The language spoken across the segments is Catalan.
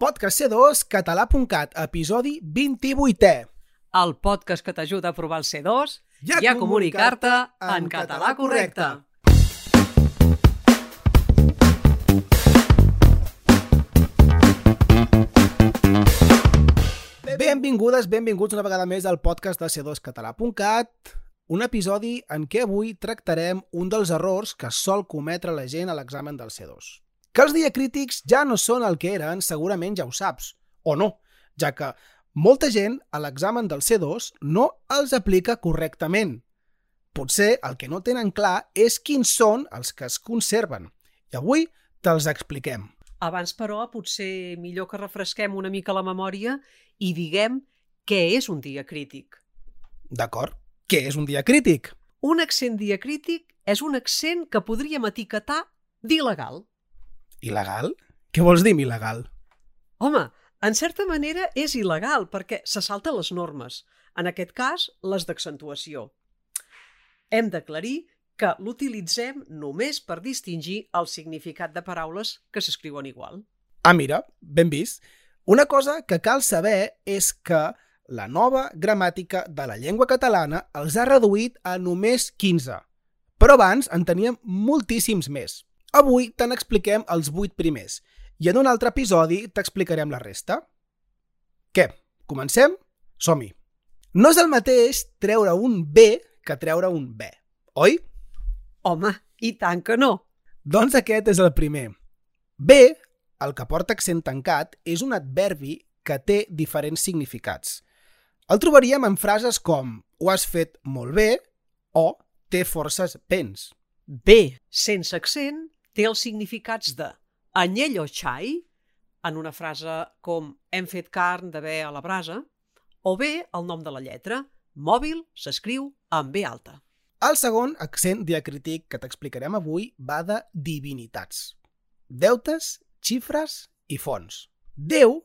Podcast C2, català.cat, episodi 28è. El podcast que t'ajuda a provar el C2 I a i a comunicar-te en català correcte. Benvingudes, benvinguts una vegada més al podcast de C2català.cat, un episodi en què avui tractarem un dels errors que sol cometre la gent a l'examen del C2. Que els diacrítics ja no són el que eren, segurament ja ho saps, o no, ja que molta gent a l'examen del C2 no els aplica correctament. Potser el que no tenen clar és quins són els que es conserven. I avui te'ls expliquem. Abans, però, potser millor que refresquem una mica la memòria i diguem què és un diacrític. D'acord? Què és un diacrític? Un accent diacrític és un accent que podríem etiquetar d'il·legal. Il·legal? Què vols dir il·legal? Home, en certa manera és il·legal perquè se salta les normes, en aquest cas les d'accentuació. Hem d'aclarir que l'utilitzem només per distingir el significat de paraules que s'escriuen igual. Ah, mira, ben vist. Una cosa que cal saber és que la nova gramàtica de la llengua catalana els ha reduït a només 15, però abans en teníem moltíssims més. Avui te n'expliquem els 8 primers i en un altre episodi t'explicarem la resta. Què? Comencem? Som-hi! No és el mateix treure un B que treure un B, oi? Home, i tant que no! Doncs aquest és el primer. B, el que porta accent tancat, és un adverbi que té diferents significats. El trobaríem en frases com ho has fet molt bé o té forces vents. B, sense accent, té els significats de anyell o xai, en una frase com hem fet carn de bé a la brasa, o bé el nom de la lletra, mòbil s'escriu amb B alta. El segon accent diacrític que t'explicarem avui va de divinitats. Deutes, xifres i fons. Déu,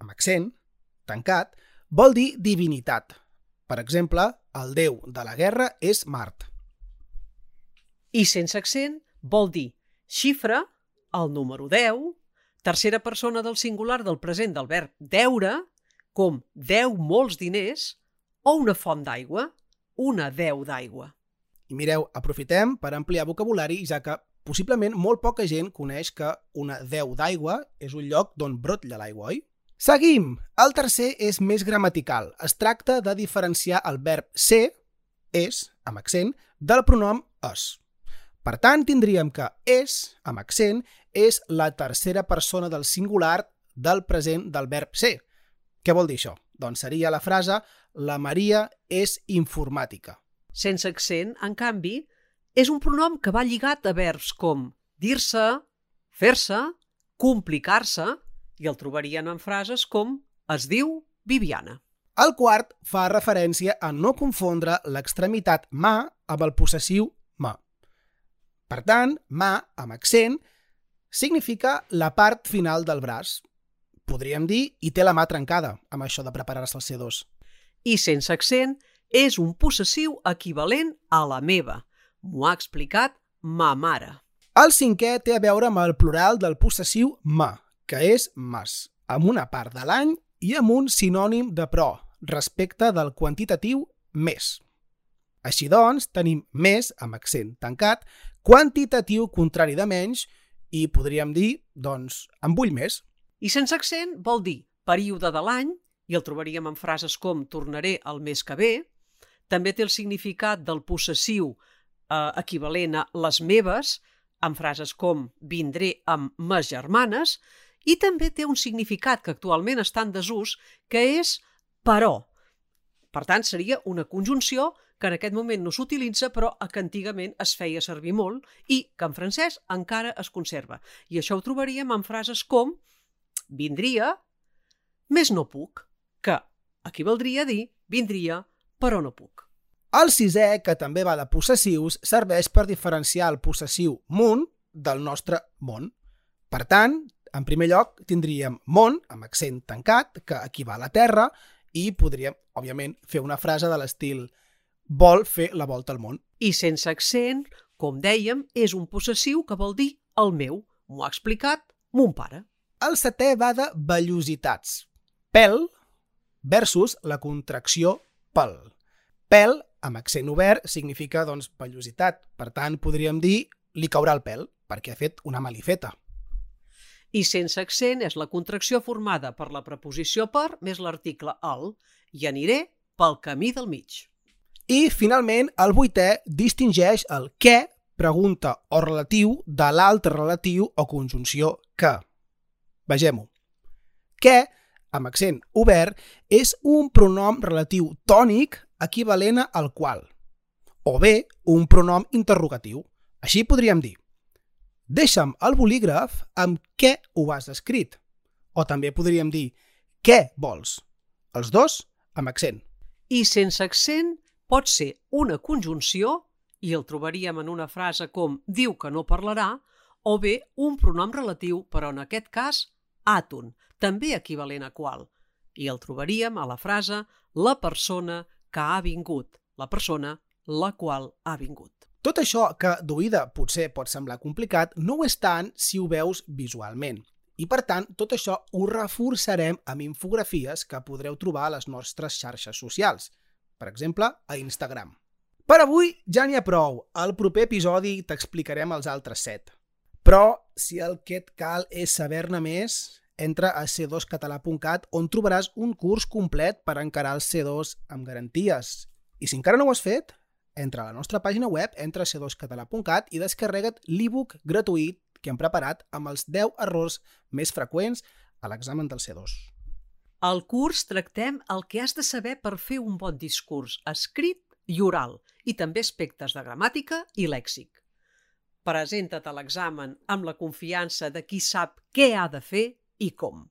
amb accent, tancat, vol dir divinitat. Per exemple, el déu de la guerra és Mart. I sense accent vol dir xifra, el número 10, tercera persona del singular del present del verb deure, com deu molts diners, o una font d'aigua, una deu d'aigua. I mireu, aprofitem per ampliar vocabulari, ja que possiblement molt poca gent coneix que una deu d'aigua és un lloc d'on brotlla l'aigua, oi? Seguim! El tercer és més gramatical. Es tracta de diferenciar el verb ser, és, amb accent, del pronom es. Per tant, tindríem que és, amb accent, és la tercera persona del singular del present del verb ser. Què vol dir això? Doncs seria la frase la Maria és informàtica. Sense accent, en canvi, és un pronom que va lligat a verbs com dir-se, fer-se, complicar-se, i el trobarien en frases com es diu Viviana. El quart fa referència a no confondre l'extremitat ma amb el possessiu ma. Per tant, ma, amb accent, significa la part final del braç. Podríem dir, i té la mà trencada, amb això de preparar-se al C2. I sense accent és un possessiu equivalent a la meva. M'ho ha explicat ma mare. El cinquè té a veure amb el plural del possessiu ma, que és mas, amb una part de l'any i amb un sinònim de pro, respecte del quantitatiu més. Així doncs, tenim més, amb accent tancat, quantitatiu contrari de menys i podríem dir, doncs, en vull més. I sense accent vol dir període de l'any, i el trobaríem en frases com tornaré el mes que ve, també té el significat del possessiu eh, equivalent a les meves, en frases com vindré amb mes germanes, i també té un significat que actualment està en desús, que és però. Per tant, seria una conjunció que en aquest moment no s'utilitza, però que antigament es feia servir molt i que en francès encara es conserva. I això ho trobaríem en frases com vindria, més no puc, que equivaldria a dir vindria, però no puc. El sisè, que també va de possessius, serveix per diferenciar el possessiu mun del nostre món. Per tant, en primer lloc, tindríem món, amb accent tancat, que equival a terra, i podríem, òbviament, fer una frase de l'estil vol fer la volta al món. I sense accent, com dèiem, és un possessiu que vol dir el meu. M'ho ha explicat mon pare. El setè va de vellositats. Pèl versus la contracció pel. Pèl, amb accent obert, significa doncs, vellositat. Per tant, podríem dir li caurà el pèl, perquè ha fet una malifeta. I sense accent és la contracció formada per la preposició per més l'article el i aniré pel camí del mig. I, finalment, el vuitè distingeix el què, pregunta o relatiu de l'altre relatiu o conjunció que. Vegem-ho. Què, amb accent obert, és un pronom relatiu tònic equivalent al qual, o bé un pronom interrogatiu. Així podríem dir, deixa'm el bolígraf amb què ho has escrit. O també podríem dir, què vols? Els dos amb accent. I sense accent pot ser una conjunció, i el trobaríem en una frase com diu que no parlarà, o bé un pronom relatiu, però en aquest cas àton, també equivalent a qual, i el trobaríem a la frase la persona que ha vingut, la persona la qual ha vingut. Tot això que d'oïda potser pot semblar complicat no ho és tant si ho veus visualment. I per tant, tot això ho reforçarem amb infografies que podreu trobar a les nostres xarxes socials, per exemple, a Instagram. Per avui ja n'hi ha prou. Al proper episodi t'explicarem els altres set. Però, si el que et cal és saber-ne més, entra a c2català.cat on trobaràs un curs complet per encarar el C2 amb garanties. I si encara no ho has fet, entra a la nostra pàgina web, entra a c2català.cat i descarrega't l'e-book gratuït que hem preparat amb els 10 errors més freqüents a l'examen del C2. Al curs tractem el que has de saber per fer un bon discurs escrit i oral i també aspectes de gramàtica i lèxic. Presenta't a l'examen amb la confiança de qui sap què ha de fer i com.